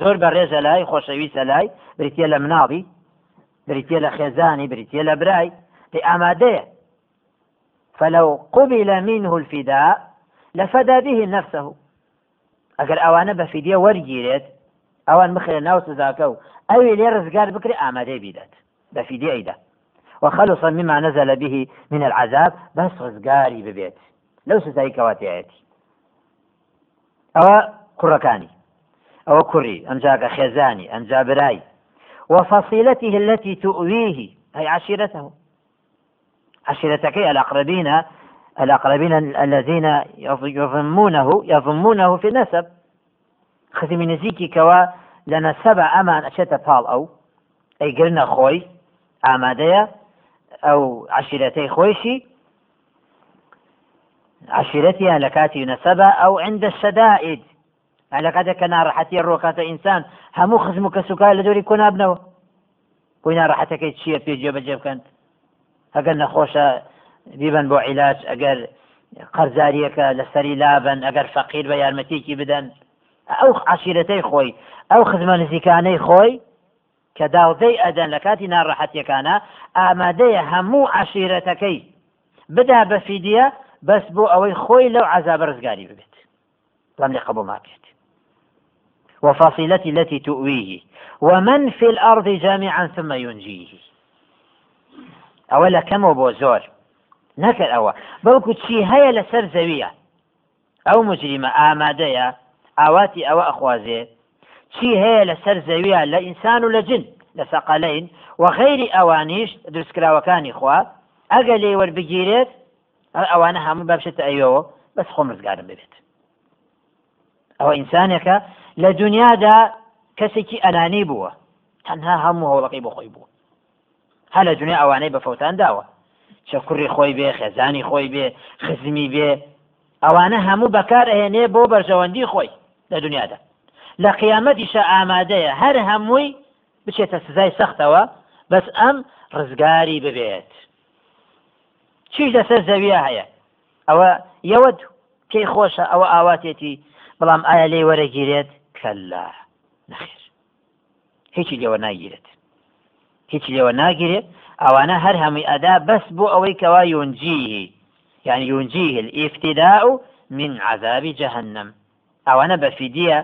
زۆر بەڕێزە لای خۆشەویستە لای بریتە لە مناڵی بریتە لە خێزانی بریتە لە برای لێ ئامادەیە. فلو قبل منه الفداء لفدى به نفسه. ئەگەر ئەوانە بە فیدە وەرگیرێت ئەوان بخێ ناو سزاکە و ئەوی لێ ڕزگار بکرێ ئامادەی بیدات. بە فیدە ئەیدا. وخلص مما نزل به من العذاب بس ڕزگاری ببێت. لەو سزایی کەواتایەتی ئەوە کوڕەکانی. ئەوە کوڕی ئەمجاکە خێزانی ئەنجا برای وفصيلته التي تؤويه أي عشيرته. عشيرتك الأقربين الأقربين الذين يضمونه يضمونه في النسب. خذي من نزيكي كوا لنا سبع أمان أشتا طال أو أي قلنا خوي ئامادەیە ئەو عشیرەتەی خۆشی عشيرتها لكاتي نسبة أو عند الشدائد. كذا كان راحتي الروكات إنسان همو خزمك سكا لدوري كنا ابنه كنا راحتك تشير في جيب جيب كانت هەگەر نەخۆشە بیبن بۆ عیلاج ئەگەر قەرزاریەکە لەسەری لابن ئەگەر فەقیر بە یارمەتێکی بدەن. ئەو عشیرەتەی خۆی ئەو خزمە نزیکانەی خۆی کە داوزەی ئەدەن لە کاتی ناڕەحەتیەکانە ئامادەیە هەموو عشیرەتەکەی. بدا بە فیدە بەس بۆ ئەوەی خۆی لەو عذاب ڕزگاری ببێت. لەم لێ قبول ماکێت وفاصلتي التي تؤويه. ومن في الأرض جامعا ثم ينجيه. ئەوە لە کەمەوە بۆ زۆر نەکرد ئەوە بەڵکو چی هەیە لەسەر زەویە ئەو مجریمە ئامادەیە ئاواتی ئەوە ئەخوازێ چی هەیە لەسەر زەویە لە ئینسان و لە جن لە سەقالین و غەیری ئەوانیش دروستکراوەکانی خوا ئەگە لێ وەربگیرێت ئەوانە هەموو بەبشێتە ئەیەوە بەس ببێت ئەوە ئینسانێکە لە دنیادا کەسێکی ئەنانی بووە. تەنها هەموو هەوڵەکەی بۆ خۆی بوو هە لە دنیا ئەوانەی بە فەوتان داوە. چە کوڕی خۆی بێ خێزانی خۆی بێ خزمی بێ. ئەوانە هەموو بەکار ئەهێنێ بۆ بەرژەوەندی خۆی لە دنیادا. لە قیامەتیشە ئامادەیە هەر هەمووی بچێتە سزای سەختەوە بەس ئەم ڕزگاری ببێت. چیش لەسەر زەویە هەیە؟ ئەوە یەوەت پێی خۆشە ئەوە ئاواتێتی بەڵام ئایا لێ وەرەگیرێت؟ کەلا نەخێر هیچی لێوە ناگیرێت هیچ لێوە ناگیرێت ئەوانە هەر هەمووی ئەدا بەس بۆ ئەوەی کەوا یونجیه يعني ينجيه الافتداء من عذاب جهنم. ئەوانە بەفیدیە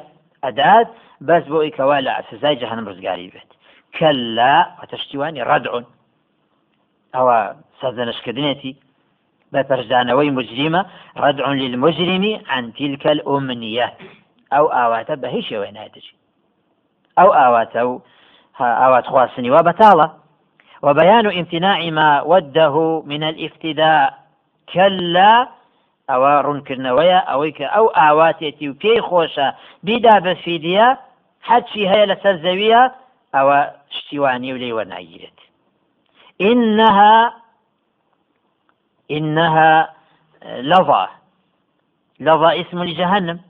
ئەدات بەس بۆ ئەوی کەوا لە سزای جهنم ڕزگاری بێت كلا وتشتیوانی ردع ئەوە سەرزەنشکردنێتی بەپەرزانەوەی مجریمە ردع للمجرم عن تلك الأمنية أو آواتە بە هیچ شێوەی نایدەچی ئەو ئاواتە و ئاوات خواستنی وا بەتاڵە. وبيان امتناع ما وده من الافتداء. كلا ئەوە ڕوونکردنەوەیە ئەوەی کە ئەو ئاواتێتی و پێی خۆشە بیدا بە فیدە حەچی هەیە لەسەر زەویە ئەوە شتیوانی و إنها إنها لظى. لظى اسم لجهنم.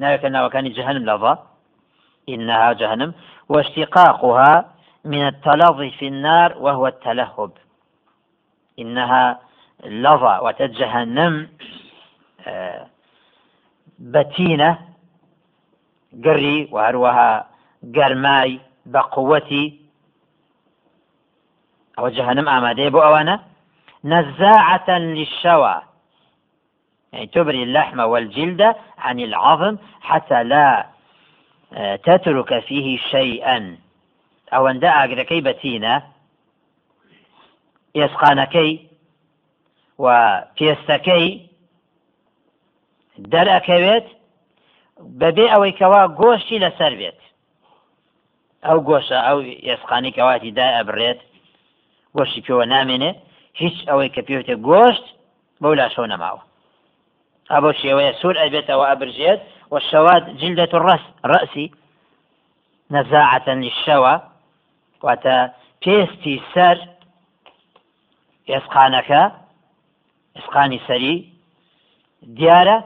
ناوك ناوكان جهنم لظى. إنها جهنم. واشتقاقها من التلظي في النار وهو التلهب. إنها لظى وتجهنم بەتینە گەڕی و هەروەها گەرمای بە قووەتی ئەوە جەهنم ئامادەیە بۆ ئەوانە نزاعة للشوى. يعني تبري اللحم والجلد عن العظم حتى لا تترك فيه شيئا. ئەوەندە ئاگرەکەی بەتینە ئێسقانەکەی و پێستەکەی دەرەکەوێت بەبێ ئەوەی کەوا گۆشتی لەسەر بێت ئەو گۆشە ئەو ئێسقانی کەواتی دا ئەبرێت گۆشتی پێوە نامێنێ هیچ کە پێوتێ گۆشت بەو لاشەو نەماوە ئەبۆ شێوەیە سوور ئەبێتەوە ئەبرژێت والشواد جلدة الرأس رأسي نزاعة للشوى واتە پێستی سەر ئێسقانەکە ئسقانی سەری دیارە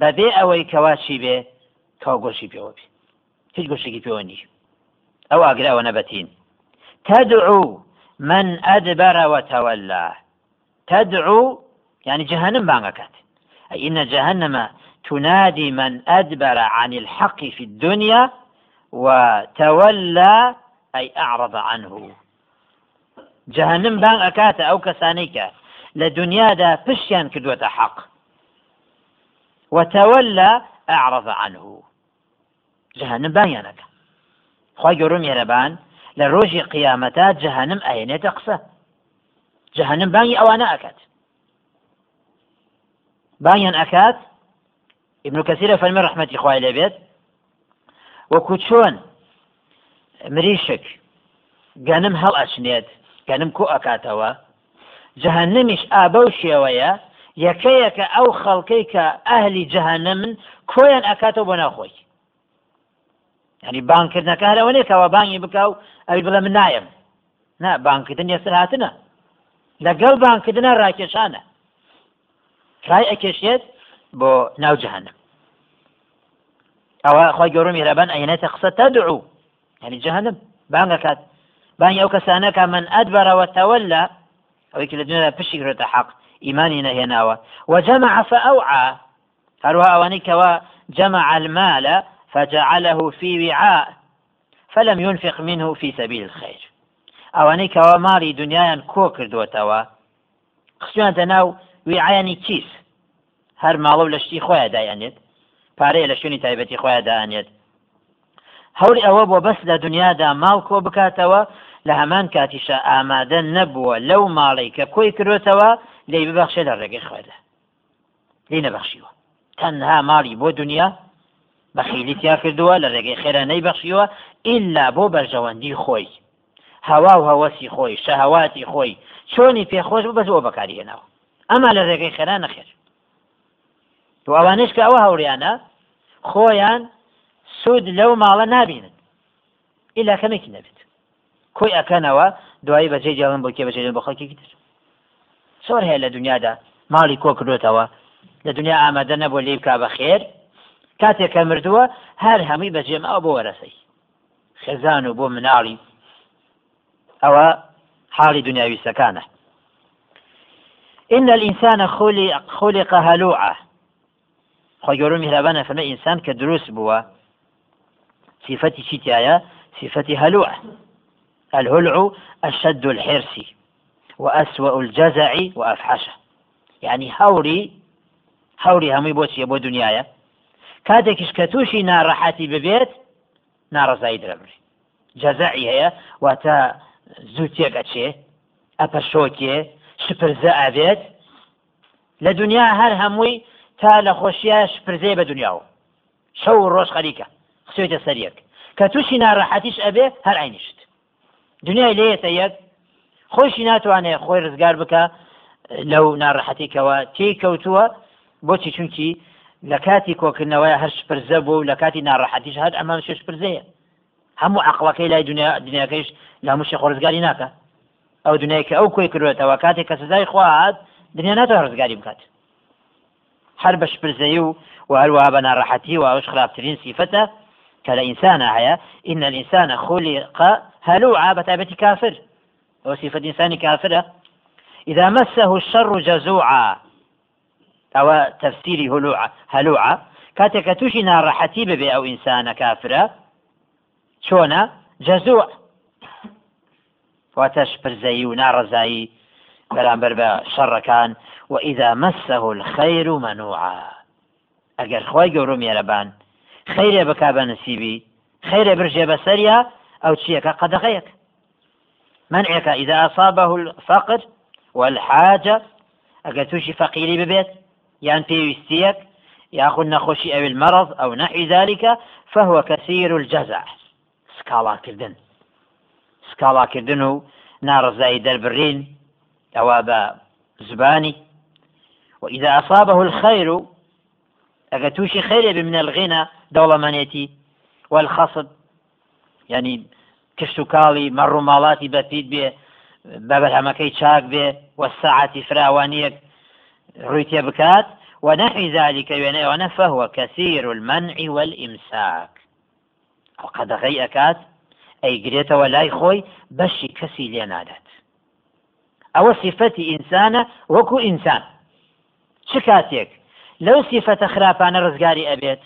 بەبێ ئەوەی کەواچی بێ کاو گۆشی پێوە بێ هیچ گۆشتێکی پێوە نیش ئەو تدعو من أدبر وتولى. تدعو يعني جهنم بانكت أي إن جهنم تنادي من أدبر عن الحق في الدنيا وتولى أي أعرض عنه. جهنم بان أكات أو كسانيك لدنيا دا بشيان كدوة حق. وتولى أعرض عنه. جهنم بانيانك خواهي قرم يربان لروجي قيامتا جهنم أين تقصى. جهنم باني أوانا أكات. بانيان أكات ابن كثير فەرمی ڕحمەتی خوای لەبێت وەکو چۆن مریشک گەنم هەڵ ئەچنێت گەنم کۆ ئەکاتەوە؟ جەهنمیش ئابە و شێوەیە یەکەیەکە ئەو خەڵکەی کە ئەهلی جەهنمن کۆیان ئەکاتەوە بۆ ناخۆی. ینی بانکردنەکە هەرەوەنێکەوە بانگی بکە و ئەوی بڵێ من نایم. نا بانکردن یەسەر هاتنە. لەگەڵ بانکردنە ڕاکێشانە. ڕای ئەکێشێت بۆ ناو جەهنم. ئەوە خۆی گەورم میێرەبان ئەینێتە قسە تەدعو. يعني جهنم بانگەکات بانگی ئەو کەسانەکە من ئەدبەرەوە تەوەلا ئەوەی کە لە دنیا پشیگرێتە حەق ئیمانی نەهێناوە. وجمع فأوعى هەروە ئەوانەی کەوا جمع المال فجعله في وعاء فلم ينفق منه في سبيل الخير ئەوانەی کەوا ماڵی دنیایان کۆ کردوتەوە؟ قسویانتە ناو ویعایانی کیس هەر ماڵە و لەشتی خۆیان دایانێت. پارەیە لە شوێنی تایبەتی خۆیان دانێت هەوری ئەوە بۆ بەس لە دنیادا ماڵ کۆ بکاتەوە لە هەمان کاتیشە ئامادە نەبووە لەو ماڵی کە کۆی کردوێتەوە لی ببەخشێ لە ڕێگەی خۆدا لی نەبەخشیوە. تەنها ماڵی بۆ دنیا بەخیلی تیا کردووە لە ڕێگەی خێرا نەیبەخشیوە ئللا بۆ بەرژەوەندی خۆی. هەوا و هەوەسی خۆی شەهواتی خۆی. چۆنی پێخۆش بەس بۆ بەکارێنەوە ئەما لە ڕێگەی خێرا نەخێر. و ئەوانش کە ئەوە هەوریانە خۆیان سوود لەو ماڵە نبینن ئیلا کەمێکی نەبێت. کۆی ئەەکەنەوە دوایی بەجێ جیاڵم بۆ کێ بەجێ بە خەڵکی تر. سۆر هەیە لە دنیادا ماڵی کۆ کردوێتەوە؟ لە دنیا ئامادە نەبوو لێ بکا بە خێر. کاتێک کە مردووە هەر هەمووی بەجێم ئەو بۆ وەرەسەی. خێزان و بۆ مناڵی. ئەوە حاڵی دنیاوی سەکانە إن الإنسان خلق, خلق هلوعا خۆی گەورە میهرەبانە فەمە ئینسان کە دروست بووە صفەتی چیتیایە هەلوع الهلع أشد الحرص وأسوأ الجزع وأفحشه يعني هوري هوري همي بۆچیە بۆ دنیاە. کاتێکیش کە تووشی ناڕەحەتی ببێت ناڕزایی درەبری جەزعی هەیە واتە زوو تێگەچێ ئەپەرشۆکێ شپرزە ئەبێت لە دنیا هەر هەمووی تا لە خۆشیاش پرزێ بە دنیاوە شەو ڕۆژ خەریکە. خسوێتە سەریەک. کە تووشی ناڕەحەتیش ئەبێ هەر عینیشت. دنیای لێتە یەک. خۆشی ناتوانێت خۆی ڕزگار بکە لەو ناڕەحەتێکەوە تێی کەوتووە بۆچی؟ چونکی لە کاتی کۆکردنەوەی هەر پرزە بوو لە کاتی ناڕەحەتیش هەر ئەمان شش پرزەیە هەموو عقلەکەی لای دنیا دنیاکەیش لە هەمووشی خۆرزگاری ناکە. ئەو دنیای کە ئەو کۆی کردوێتەوە کاتێک کە سزای خواهات دنیا ناتوان ڕزگاری بکات. هەر بە شپرزەی و وهروها بە ناڕەحەتی و ئەوش خراپترین سیفەتە کە لە ئینسانە هەیە إن الإنسان خلق هلوعا بتابة كافر هو صفة إنسان كافرة إذا مسه الشر جزوعا أو تفسيري هلوعا هلوعا. كاتك توشي ناڕەحەتی ببێ ئەو ئینسانە کافرە چۆنە؟ جەزوع واتەش پرزەیی و ناڕزایی بەرامبەر وإذا مسه الخير منوعا. ئەگەر خی گەورە مێرەبان خەیرێ بک بە نسیبی خەیرێ برژێ بەسەریا ئەو چیەکە قەدەغەیەک. منعك إذا أصابه الفقر والحاجة ئەگەر تووشی فەقیری ببێت یان پێویستیەک ياخذ نخوشي أو المرض أو نحو ذلك فهو كثير الجزع. سكالا كردن سكالا كردن و نارزای دەربڕین. ئەوە بە زبانی. وإذا أصابه الخير أجتوشي خير من الغنى دولة منيتي والخصب يعني کشتتوکاڵی مەڕووماڵاتی بەپیت بێ بەبەرهەمەکەی چاک فراوانیەک ڕووی تێ بکات. ونحو ذلك وێنەوەنە فهو كثير المنع والإمساك. وقەدەغی ئەکات ئەیگرێتەوە لای خۆی بەشی کەسی لێ نادات. ئەوە سیفەتی ئینسانە وەکو ئینسان. چ کاتێک؟ لەو سیفەتە خراپانە ڕزگاری ئەبێت؟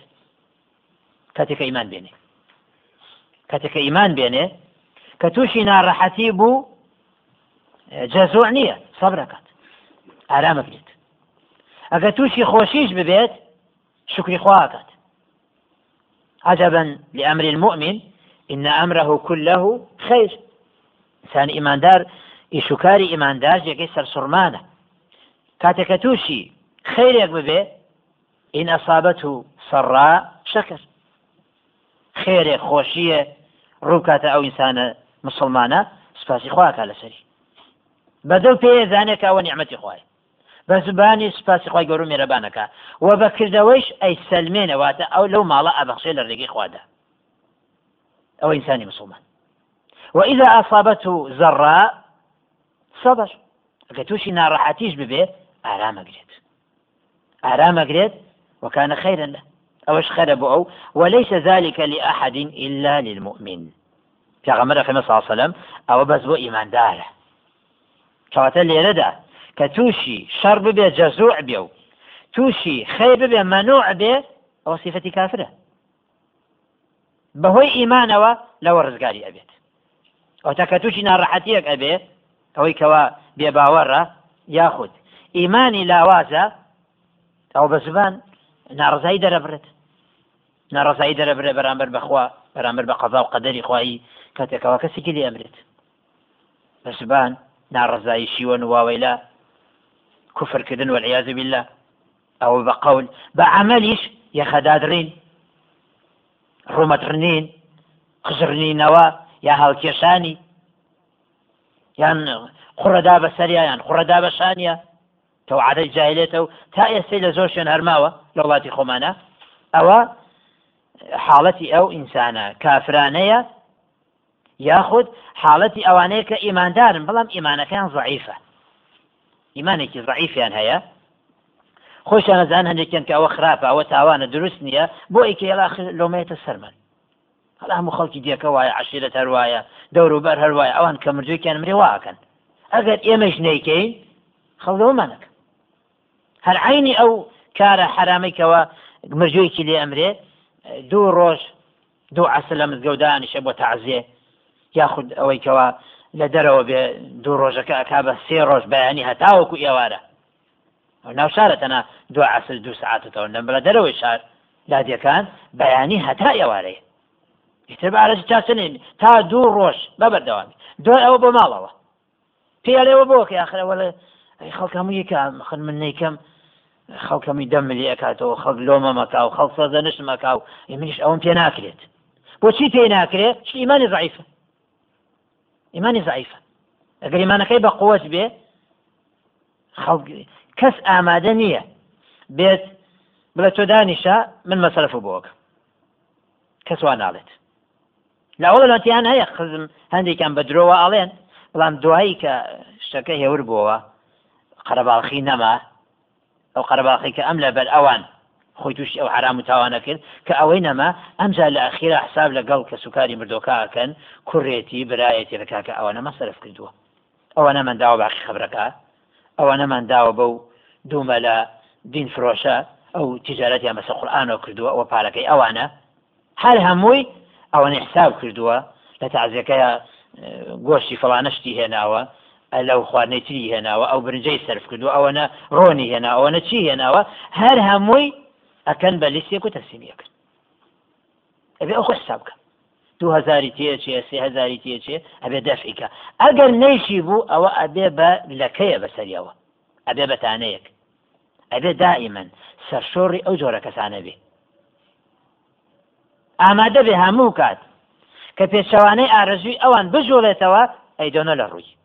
کاتێکە ئیمان بێنێ. کاتێککە ئیمان بێنێ کە تووشی ناڕەحەتی بوو جەزۆع نییە سەبرەکات ئارامە بێت ئەگە تووشی خۆشیش ببێت شکری خواکات عجبا لأمر المؤمن إن أمره كله خير. إنسان إيماندار ئیشوکاری ئیماندار جێگەی سەرسوڕمانە کاتێکە تووشی خێرێک ببێ ئین ئەسابەت و سەڕا شەکر خێرێ خۆشیە ڕووکاتە ئەو ئینسانە مسلمانە سپاسی خواکە لەسەری بەدەو پێ زانێک ئەوە نیعممەتی خوای بە زبانی سپاسی خی گەور میێرەبانەکە و بەکردەوەیش ئەی سلمێنەواتە ئەو لەو ماڵە ئەبەخشێ لە ڕێگەی خوادا. ئەو ئینسانی مسلمان وإذا أصابته زراء صبر ئەگە تووشی ناڕەحەتیش ببێ ئارامەگرێت ئارامەگرێت وكان خيرا له. أوش خرب أو وليس ذلك لأحد إلا للمؤمن. في غمرة صلى الله عليه وسلم ئەو بەس بۆ ئیماندارە. کەواتە لێرەدا کە تووشی شەڕ ببێ جزوع بێ و. تووشی خێر ببێ منوع بێ ئەو صیفەتی کافرە. بەهۆی ئیمانەوە لەوە ڕزگاری ئەبێت ئەو تاکە تووشی ناڕەحەتیەک ئەبێ ئەوەی کەوا بێباوەڕە یاخود ئیمانی لاوازە ئەو بە زبان ناڕزایی دەرەبرێت ناڕزایی دەرەبرێت بەرامبەر بەخوا بەرامبەر بە قەزا و قەدەری خوایی کاتێکەوە کەسێکی لێ ئەمرێت بە زبان ناڕزایی شیوە واوەیلا کوفرکردن والعیاذ بالله. ئەو بە قەول بە عملیش یەخەدادرین ڕوومەترنین قژرنینەوە یا هەڵکێشانی یان قڕەدا بە سەریان قڕەدا بە شانە تۆ عادەی جاهلێتە و تا ئێستی لە زۆر شوێن هەرماوە لە وڵاتی خۆمانە. ئەوە حاڵەتی ئەو ئینسانە کافرانەیە یاخود حاڵەتی ئەوانەیە کە ئیماندارن بەڵام ئیمانەکەیان زعیفە ئیمانێکی زعیفیان هەیە. خۆشیان نەزان هەندێکیان کە ئەوە خراپە ئەوە تاوانە دروست نییە. بۆ ئیکە ێلاخر لۆمێتە سەرمەن هەڵ هەموو خەڵکی دیەکە وایە عشیرەت هەروایە دەوروبەر هەروایە ئەوان کە مردوویان مرێ واکەن. ئەگەر ئێمەش نەیکەین خەڵەوەمانەکە هەر عینی ئەو کارە حرامێکەوە مردوویکی لێ ئەمرێ دوو ڕۆژ دوو عسل لە مزگەودانیشە بۆ تعزیێ یاخود ئەوەی کەەوە لە دەرەوە بێ دوو ڕۆژەکە ئەک بە سێ ڕۆژ بەیانی هەتاوەکو ئێوارە. ناو شارە تەنە دو عسل دوو سعاتەوە لەم بە دەرەوەی شار. لادیەکان بەیانی هەتا ئێوارەیە. ئیتر بارەی چاسنێن تا دوو ڕۆژ بەبەردەوامی دوای ئەوە بۆ ماڵەوە. پێڵێەوە بۆکە آخرەوە لە خەڵکەمو یکە خن من نیکەم. خەڵکەمی دەم ملی ئەکاتەوە خەڵک لۆمە مەکا و خەڵ سەزە نش مەکا و منیش ئەوم پێ ناکرێت. بۆچی پێ ناکرێت؟ چ ئیمانی ضعیفە. ئیمانی ضعیفە. ئەگەر ئیمانەکەی بە قووەت بێ خەڵک کەس ئامادە نییە. بێت بڵێت تۆ دانیشە من مەسەرف بۆکە کەس وا ناڵێت. لاوەڵ لاتیان هەیە خزم هەندێکیان بە درۆوە ئاڵێن. بەڵام دوایی کە شتەکە هێور بووەوە قەرەباڵخی نەما ئەو قەرەباڵخی کە ئەم لە بەر ئەوان خۆی تووشی ئەو حرام و تاوانە کرد کە ئەوەی نەما ئەمجا لە ئەخیرا حساب لەگەڵ کە سوکاری مردۆکاکەن کوڕێتی برایەتی لەکاکە ئەوە نەمە سەرف کردووە. ئەوە نەمەنداوە باقی خبرەکە ئەوە نەمانداوە بەو دوومە لە دین فرۆشە ئەو تیجارەتیان بەسە قورآانەوە کردووە ئەوە پارەکەی ئەوانە. هەر هەمووی ئەوەنە حساب کردووە لە تازیەکەیە گۆشتی فڵانشتی هێناوە لەو خواردنەی تری هێناوە ئەو برنجەی سرف کردو ئەوەنە ڕۆنی هێنا ئەوەنە چی هێناوە؟ هەر هەمووی ئەکەن بە لیسێک و تەسیمیەکەن ئەبێ ئەو حساب بکە دو هزاری تێچێ سێ هزاری تێچێ ئەبێ دەفیکە ئەگەر نەیشی بوو ئەوە ئەبێ بە لەکەیە بەسەریەوە. ئەبێ بەتانەیەک. ئەبێ دائیمەن سەرشۆڕی ئەو جۆرە کەسانە بێ. ئامادە بێ هەموو کات کە پێچەوانەی ئارەزوی ئەوان بژۆڵێتەوە ئەیدۆنە لە ڕووی.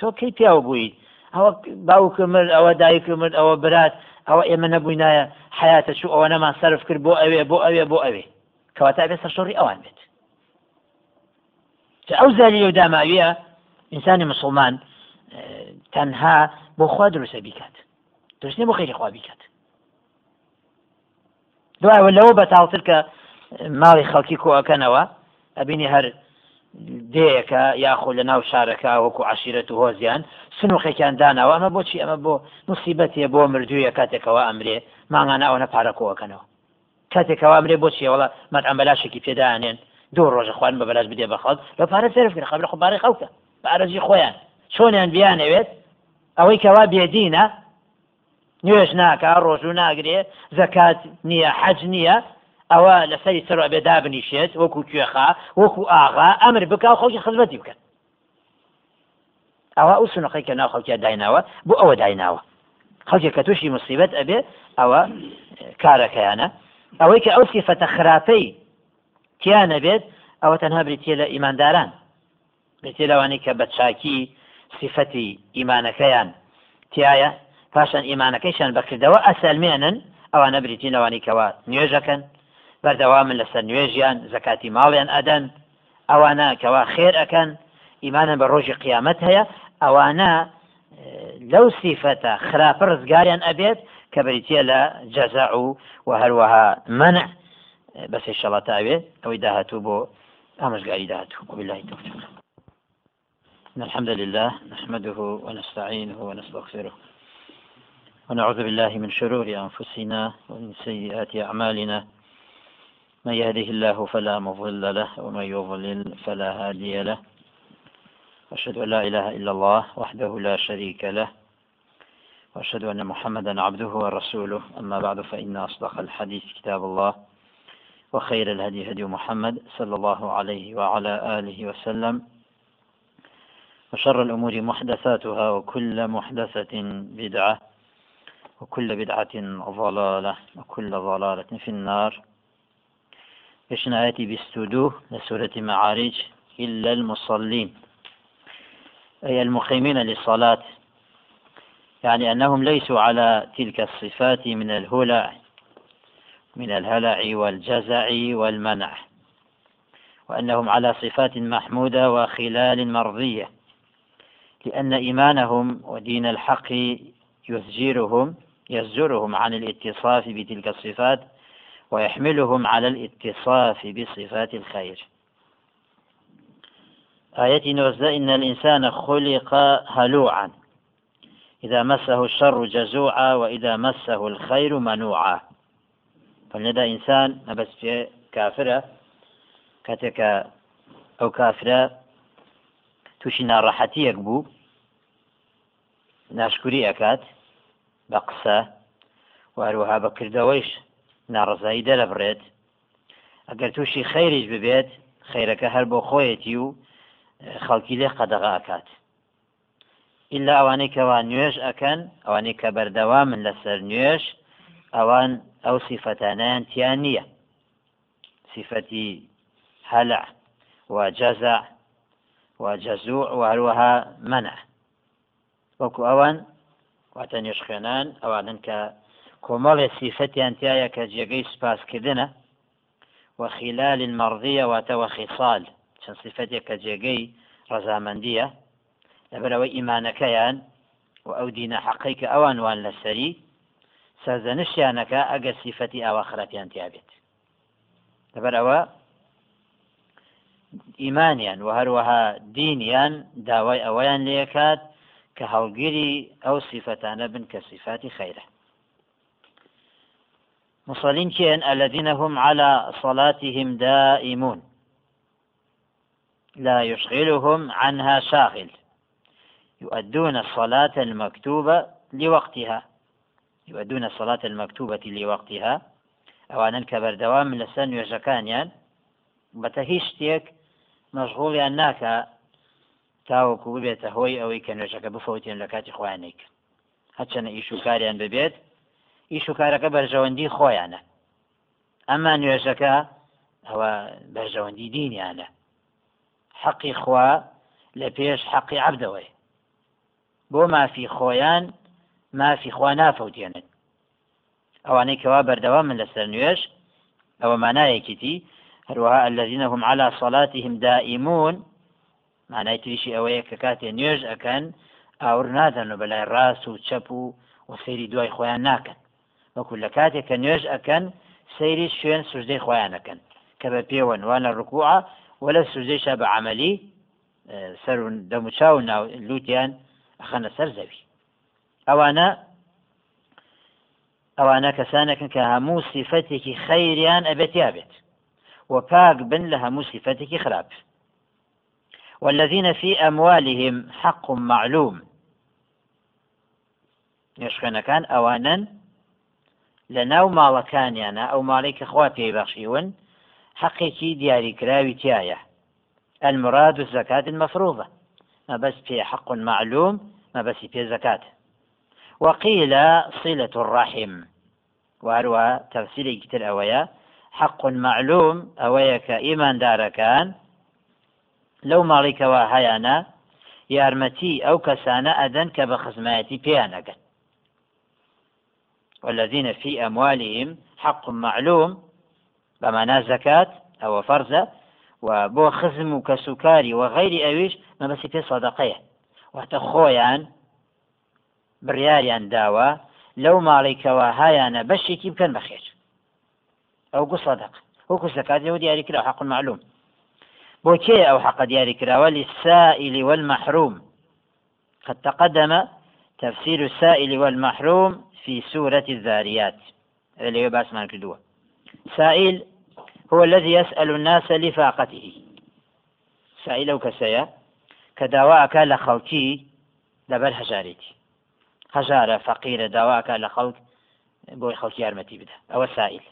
تۆ کەی پیاوە بووی ئەوە باوکە مرد ئەوە دایکە مرد ئەوە برات ئەوە ئێمە نەبووی نایە حیاتە چوو ئەوە نەمان سرف کرد بۆ ئەوێ بۆ ئەوێ بۆ ئەوێ. کەواتە بێ سەرشۆڕی ئەوان بێت. ئەو زاری و داماویە ئینسانی مسلمان تەنها بۆ خوا دروستە بیکات. درستنی بۆ خێری خوا بیکات. دوایەوە لەوە بەتاڵتر کە ماڵی خەڵکی کۆەکەنەوە ئەبینی هەر دەیەکە یاخۆ لە ناو شارەکە وەکو عشیرەت و هۆزیان سنووخێکیان داناوە. ئەمە بۆچی؟ ئەمە بۆ مصیبەتێ بۆ مردوویە کاتێکەوە ئەمرێ ماغانە ئەوە پارەکۆەکەنەوە کاتێکەوە ئەمرێ بۆچی؟ وڵە مەت ئەمەلاشێکی پێدانێن. دوو ڕۆژە خوان بە بەلاش بدێ بە خەڵ. لە پارە سرفکە خەب لە خبارەی خەوتە بە ئارەجی خۆیان. چۆنیان بیانەوێت؟ ئەوەی کەوا بێدینە نوێژ ناکە ڕۆژوو ناگرێ زەکات نییە حەج نییە ئەوە لەسەری سەر بێدا بنیشێت وەکو کوێخا وەکو ئاغا ئەمر بکە خەڵکی خزمەتی بکەن ئەوە ئەو سنەقی کە ناو خەڵکیە دایناوە بۆ ئەوە دایناوە. خەڵکێک کە تووشی مصیبەت ئەبێ ئەوە کارەکەیانە. ئەوەی کە ئەو سیفەتە خراپەی تیانە بێت ئەوە تەنها بریتە لە ئیمانداران. بێتێ لەوانەی کە بە چاکی سیفەتی ئیمانەکەیان. تایە پاشان ئیمانەکەیشان بەکردەوە ئەسەلمێنن ئەوانە بریتین ئەوانی کەوا نوێژەکەن. بەردەوامن لەسەر نوێژیان زکاتی ماڵیان ئەدەن. ئەوانە کەوا خێر ئەەکەن. ئیمانە بە ڕۆژی قیامەت هەیە. ئەوانە لەو سیفەتە خراپە ڕزگاریان ئەبێت کە بریتە لە جەزا و و هەروەها منع. بەسێ شەڵاتاوێ ئەوەی داهاتوو بۆ ئامژگاری داهاتوو. وبالله توفيق إن الحمد لله نحمده ونستعينه ونستغفره ونعوذ بالله من شرور أنفسنا ومن سيئات أعمالنا. من يهده الله فلا مضل له ومن يضلل فلا هادي له. وأشهد أن لا إله إلا الله وحده لا شريك له. وأشهد أن محمدا عبده ورسوله. أما بعد فإن أصدق الحديث كتاب الله وخير الهدي هدي محمد صلى الله عليه وعلى آله وسلم. وشر الأمور محدثاتها وكل محدثة بدعة وكل بدعة ضلالة وكل ضلالة في النار. يشنا آياتي بستودو لسورة معارج إلا المصلين. أي المقيمين للصلاة. يعني أنهم ليسوا على تلك الصفات من الهلع من الهلع والجزع والمنع. وأنهم على صفات محمودة وخلال مرضية. لأن إيمانهم ودين الحق يزجرهم يزجرهم عن الاتصاف بتلك الصفات ويحملهم على الاتصاف بصفات الخير. آية نوزة إن الإنسان خلق هلوعا. إذا مسه الشر جزوعا وإذا مسه الخير منوعا. فلندا إنسان نبس في كافرة كتك أو كافرة توشي ناڕەحەتیەک بوو ناشکوری ئەکات بە قسە واروها بەکردەوەیش ناڕزایی دەرەبڕێت ئەگەر تووشی خەیریش ببێت خەیرەکە هەر بۆ خۆیەتی و خەڵکی لێ قەدەغاکات ئللا ئەوانەی کەوا نوێژ ئەەکەن ئەوانەی کە بەردەوا من لەسەر نوێژ ئەوان ئەو سیفەتانیان تیان نییە سیفەتی هەلع وجەزع وجەزوع وهروەها منع. وەکو ئەوان واتە نوێش خوێنان ئەوانن کە کۆمەڵێ سیفەتیان تایە کە جێگەی واتەوە خیصال چەند سیفەتێک کە جێگەی ڕەزامەندیە لەبەرەوەی ئیمانەکەیان و ئەو دینە حەقی کە ئەوان وان لەسەری سەرزەنشیانەکە ئەگەر سیفەتی خراپیان تیابێت لەبەرەوە ئیمانیان و هەروەها دینیان داوای ئەوەیان لێکات کە هەڵگیری ئەو سیفەتانە بن کە سیفاتی خەیرە مصلين كين الذين هم على صلاتهم دائمون. لا يشغلهم عنها شاغل. يؤدون الصلاة المكتوبة لوقتها. يؤدون الصلاة المكتوبة لوقتها. کە بەردەوام لەسەر نوێژەکانیان بەتە هیچ شتێک مەشغوڵیان ناکە تاوەکو ببێتە هۆی ئەوەی کە نوێژەکە بفەوتێن لە کاتی خۆیانێک هەچەنە ئیش و کاریان ببێت ئیش و کارەکە بەرژەوەندی خۆیانە. ئەمما نوێژەکە ئەوە بەرژەوەندی دینیانە. حەقی خوا لە پێش حەقی عبدەوەی بۆ مافی خۆیان مافی خوا نافەوتێنن. ئەوانەی کەوا بەردەوا من لەسەر نوێش ئەوە مانایەکیتی هەروەها الذين هم على صلاتهم دائمون. مانای تریشی ئەوەیە کە کاتێ نوێژ ئەەکەن ئاور نادەن و بەلای ڕاست و چەپ و و سەیری دوای خۆیان ناکەن وەکو لە کاتێک کە نوێژ ئەەکەن سەیری شوێن سوژدەی خۆیانەکەن کە بە پێوەن وانە ڕکوعە وەلە سوژدەیشە بە عملی سەر دەموچاو ناو لووتیان ئەخەنە سەر زەوی وباق بن لها مصفتك خراب والذين في أموالهم حق معلوم. كان أوانا لەناو ماڵەکانیانە ئەو کە خوا پێی بەخشیون حەقێکی دیاریکراوی تایە المراد الزكاة المفروضة. ما بس في حق معلوم ما بس في زكاة. وقيل صلة الرحم. وهروها تفسير كتير أويا حق معلوم أويا كإيمان دار كان لو مالك وهيانا يارمتي أو كسانة أدن كبخزماتي بيانك. والذين في أموالهم حق معلوم بمعنى زكاة أو فرزة وبو خزم كسكاري وغير أويش ما بس في صدقية. وتخويان برياريان داوا لو ماڵێکەوە هایانە بەشێکی بکەن بەخێر ئەو گو صدق. وەکو زکاتەوە دیاری کرا حق معلوم. بۆ کێ ئەو حق دیاری کراوە للسائل والمحروم. قد تقدم تفسير السائل والمحروم في سورة الذاريات. اللي هو بأس كدوة سائل هو الذي يسأل الناس لفاقته. سائل أو كسيا كدواء كان لخوتي لبل هجاريتي هەژارە فەقیرە داواکە لە خەڵک بۆی خەڵکی یارمەتی بدە ئەوە سائل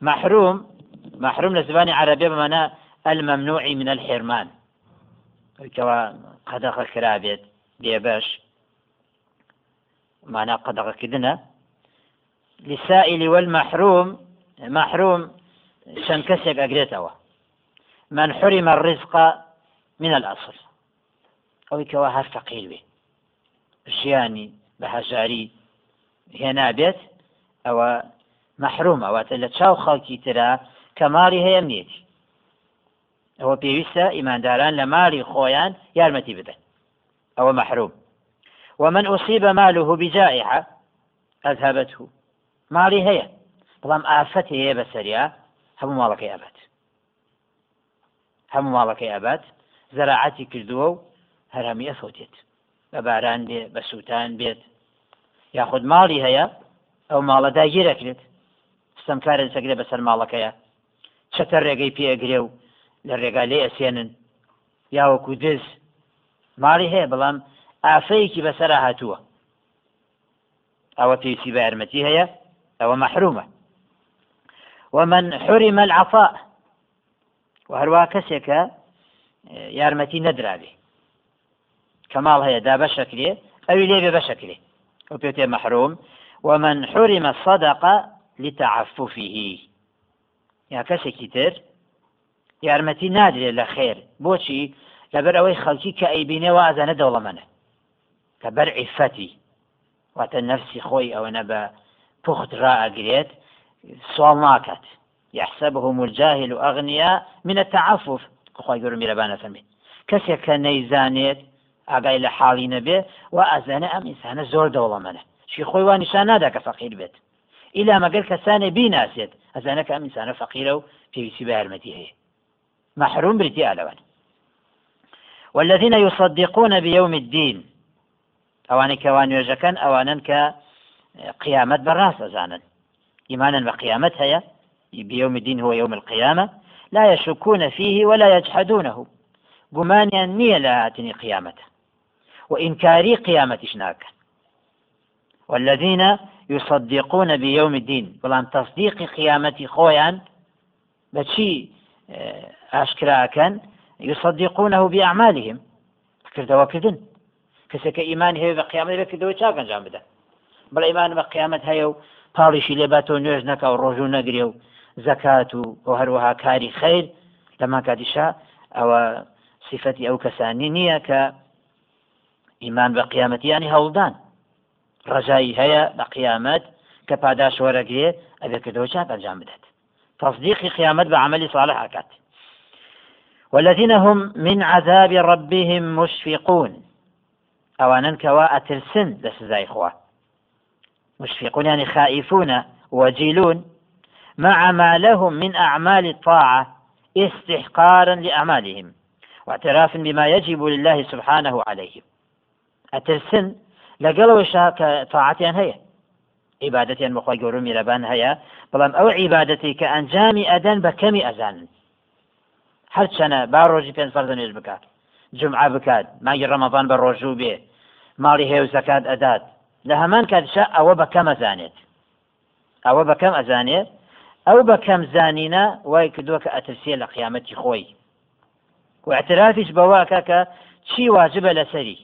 محروم محروم لە زبانی عربية بمعنى الممنوع من الحرمان. كوا قدغ كرابيت بيباش معنى قدغ كدنا. للسائل والمحروم محروم شن كسيك أقريتوا. من حرم الرزق من الأصل. أو كوا هر فقير بي. ژیانی بە هەژاری هێنابێت ئەوە مەحرومەوەتە لە چاو خەڵکی ترە کە ماری هەیە نیەتی ئەوە پێویستە ئیمانداران لە ماری خۆیان یارمەتی بدەن. ئەوە مەحروم ومن أصيب ماله بجائحة أذهبته. ماري هي بلام آفته هي بسريا هم مالك أبات هم مالك أبات زراعتي كردوه هرمي أفوتيت بباران بێت بە سووتان بێت. یاخود ماڵی هەیە ئەو ماڵە داگیرە کرێت ستەمکارن سەگرێ بەسەر ماڵەکەیە. چەتە ڕێگەی پێگرێ و لە ڕێگا لێ ئەسێنن. یاوەکو دز ماڵی هەیە بەڵام ئافەیەکی بەسەر هاتووە. ئەوە پێویستی بە یارمەتی هەیە ئەوە مەحرومە ومن حرم العطاء وهروە کەسێکە یارمەتی نەدراوێ كمال هي دا بشكلي أو ليه بشكلي وبيتي محروم. ومن حرم الصدقة لتعففه. يا كسي كتير یارمەتی نادرێت لە خێر. بۆچی؟ لەبەر ئەوەی خەڵکی کە ئەیبینێەوە ئازانە دەوڵەمەنە. کە بەر عیفەتی. واتە نفسی ئەوە نە بە پوخت ڕائگرێت سوال ناکات. يحسبهم الجاهل أغنياء من التعفف. خۆی گەور میرەبانە فەرمێت کەسێک کە نەیزانێت ئاگای لە حاڵی نەبێ و ئەزانە ئەم ئینسانە زۆر دەوڵەمەنە. نادا کە بێت؟ ئیلا مەگەر کەسانێ بیناسێت ئەزانە کە ئەم ئینسانە فەقیرە و پێویستی بە هەیە محروم بريتي ئالەوان والذين يصدقون بيوم الدين. ئەوانەی کەوان نوێژەکەن کە قیامەت بەڕاست ئەزانن إيمانا بقيامت هي بيوم الدين هو يوم القيامة. لا يشكون فيه ولا يجحدونه. قمانيا نية لهاتني قيامته. وإنكاري قيامة شناك والذين يصدقون بيوم الدين. بلام تصديق قيامتي خويا بشي ئاشکرا کەن یصدقونه بأعمالهم. کردەوە کردن کەسەکە ایمان هەیە بە قیامەت بکردەوە چاک ئەنجام بدە بڵ ایمان بە قیامەت هەیە و پاڵیشی لێباتەوە نوێژ نەکە و ڕۆژ و نەگرێ و زەکات و بۆ هەروەها کاری خیر لەما کاتیشا ئەوە صفەتی ئەو کەسانی نییە کە ئیمان بە قیامەتیانی هەوڵدان ڕژایی هەیە بە قیامەت کە پاداش وەرەگرێ ئەبێ کردەوە چاک ئەنجام بدات تصديق قيامت بعمل صالح أكات والذين هم من عذاب ربهم مشفقون. أوانا كوا أترسن لسزاي إخوة مشفقون يعني خائفون وجيلون مع ما لهم من أعمال الطاعة استحقارا لأعمالهم. واعتراف بما يجب لله سبحانه عليهم. ئەترسن لەگەڵەوەشا کە تاعاتیان هەیە. عیباەتیان بەخوای گەورە میرەبان هەیە بەڵام ئەو عیباەتی کە ئەنجامی ئەدەن بە کەمی ئەزانن. هەر چەنە با ڕۆژی پێنج فەرزە نوێژ بکات. جمعە بکات ماگی ڕەمەبان بە ڕۆژوو بێ. ماڵی هێو زەکات ئەدات. لە هەمان کاتشە ئەوە بە کەم ئەزانێت. ئەوە بە کەم ئەزانێت. ئەو بە کەم زانینە وای کردووە کە ئەترسیە لە قیامەتی خۆی. واعترافیش بەواکە کە چی واجبە لەسەری؟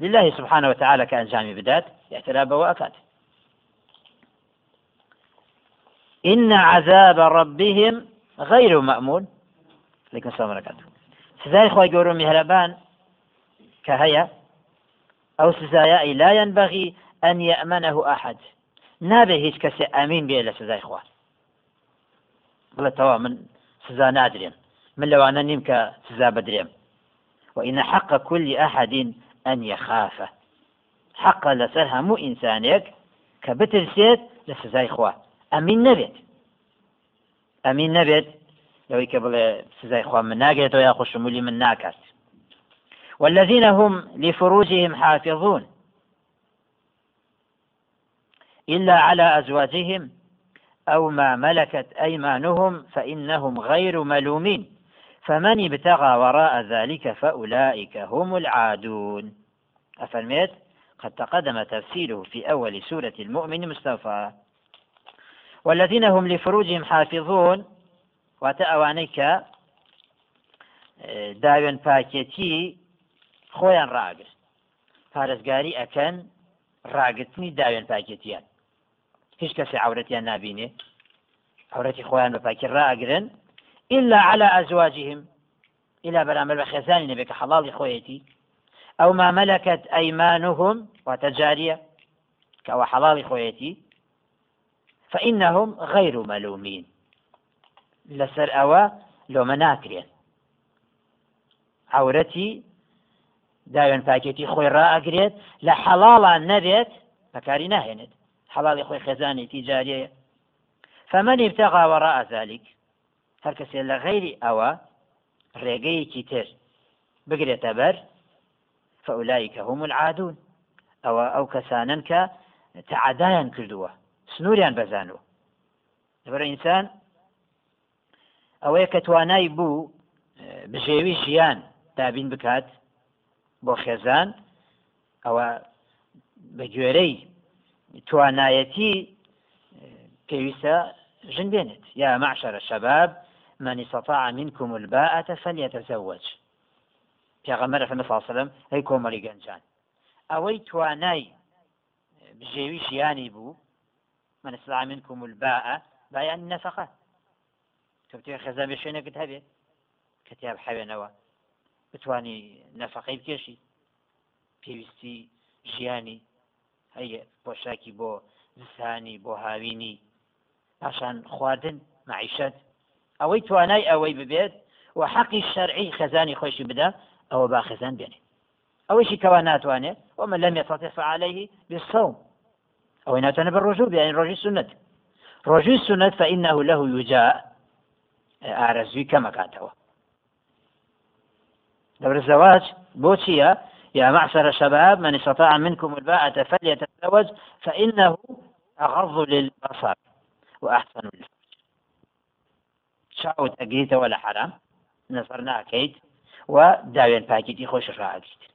لله سبحانه وتعالى كأنجام بدات اعتراف بواكات إن عذاب ربهم غير مأمون. لكن السلام عليكم سزاي خوي قولوا مهربان كهيا أو سزايا لا ينبغي أن يأمنه أحد. نابه هيش كسي أمين بيه لسزاي خواه بڵێ تەوا من سزا نادرێن من لەوانە نیم کە سزا بدرێم وإن حق كل أحد أن يخاف حق لەسەر هەموو ئینسانێک کە بترسێت لە سزای خوا نەبێت ئەمین نەبێت لەوەی کە بڵێ سزای خوا من ناگرێتەوە یا خوشمولی من ناکات والذين هم لفروجهم حافظون. إلا على أزواجهم أو ما ملكت أيمانهم فإنهم غير ملومين. فمن ابتغى وراء ذلك فأولئك هم العادون. أفرميت؟ قد تقدم تفسيره في أول سورة المؤمن مستوفى والذين هم لفروجهم حافظون. وتأوانيك داوێن پاکێتی خۆیان ڕاگرت پارێزگاری ئەکەن ڕاگرتنی داوێن پاکێتیان. هیچ کەسی عورەتیان نبینێ عورەتی خۆیان بە پاکی ڕاگرن إلا على أزواجهم. إلى برامل بخزان نبيك حلال خويتي أو ما ملكت أيمانهم وتجارية كأو حلال خويتي فإنهم غير ملومين. لسر أوا لو مناكرين عورتي داوێن پاکێتی خۆی ڕائگرێت لە حەڵاڵان نەبێت بەکاری حەڵی خۆی خێزانی تیجاریەیە فمن ابتغى وراء ذلك هەر کەسێ لە غیری ئەوە ڕێگەیەکی تر. بگرێتە بەر فەولایکە هم العادون. ئەوە ئەو کەسانن کە تعدایان کردووە سنووریان بەزانوە. لەبەر ئینسان ئەوەیە کە توانای بوو بژێوی ژیان دابین بکات بۆ خێزان ئەوە بە گوێرەی توانایەتی پێویستە ژن بێنێت یا معشر الشباب من استطاع منكم الباءة فليتزوج. پێغەمەرە فەمە ساسەلم هەی کۆمەڵی گەنجان. ئەوەی توانای بژێوی ژیانی بوو من استطاع منكم الباءة بایان نەفقە کەوتێ خەزان بێ شوێنەکەت هەبێت کەتیاب حەوێنەوە بتانی نەفقەی بکێشی. پێویستی ژیانی. هەیە پۆشاکی بۆ زستانی بۆ هاوینی. پاشان خواردن معیشت. ئەوەی توانای ئەوەی ببێت و حەقی شەرعی خەزانی خۆشی بدە ئەوە با خەزان بێنێ. ئەوەیشی کەوا ناتوانێت ومە لەم يستطع فعليه بالصوم. أو إنها تنبى الرجوع يعني رجل السنة رجل السنة فإنه له يجاء أعرزوي كما كانتوا دبر الزواج بوتشيا يا معشر الشباب من استطاع منكم الباءة فليتزوج فإنه أغض للبصر. وأحسن للفرج شاوت أقيت ولا حرام نظرنا أكيد و داوێن پاکیتی خۆش ڕاگیت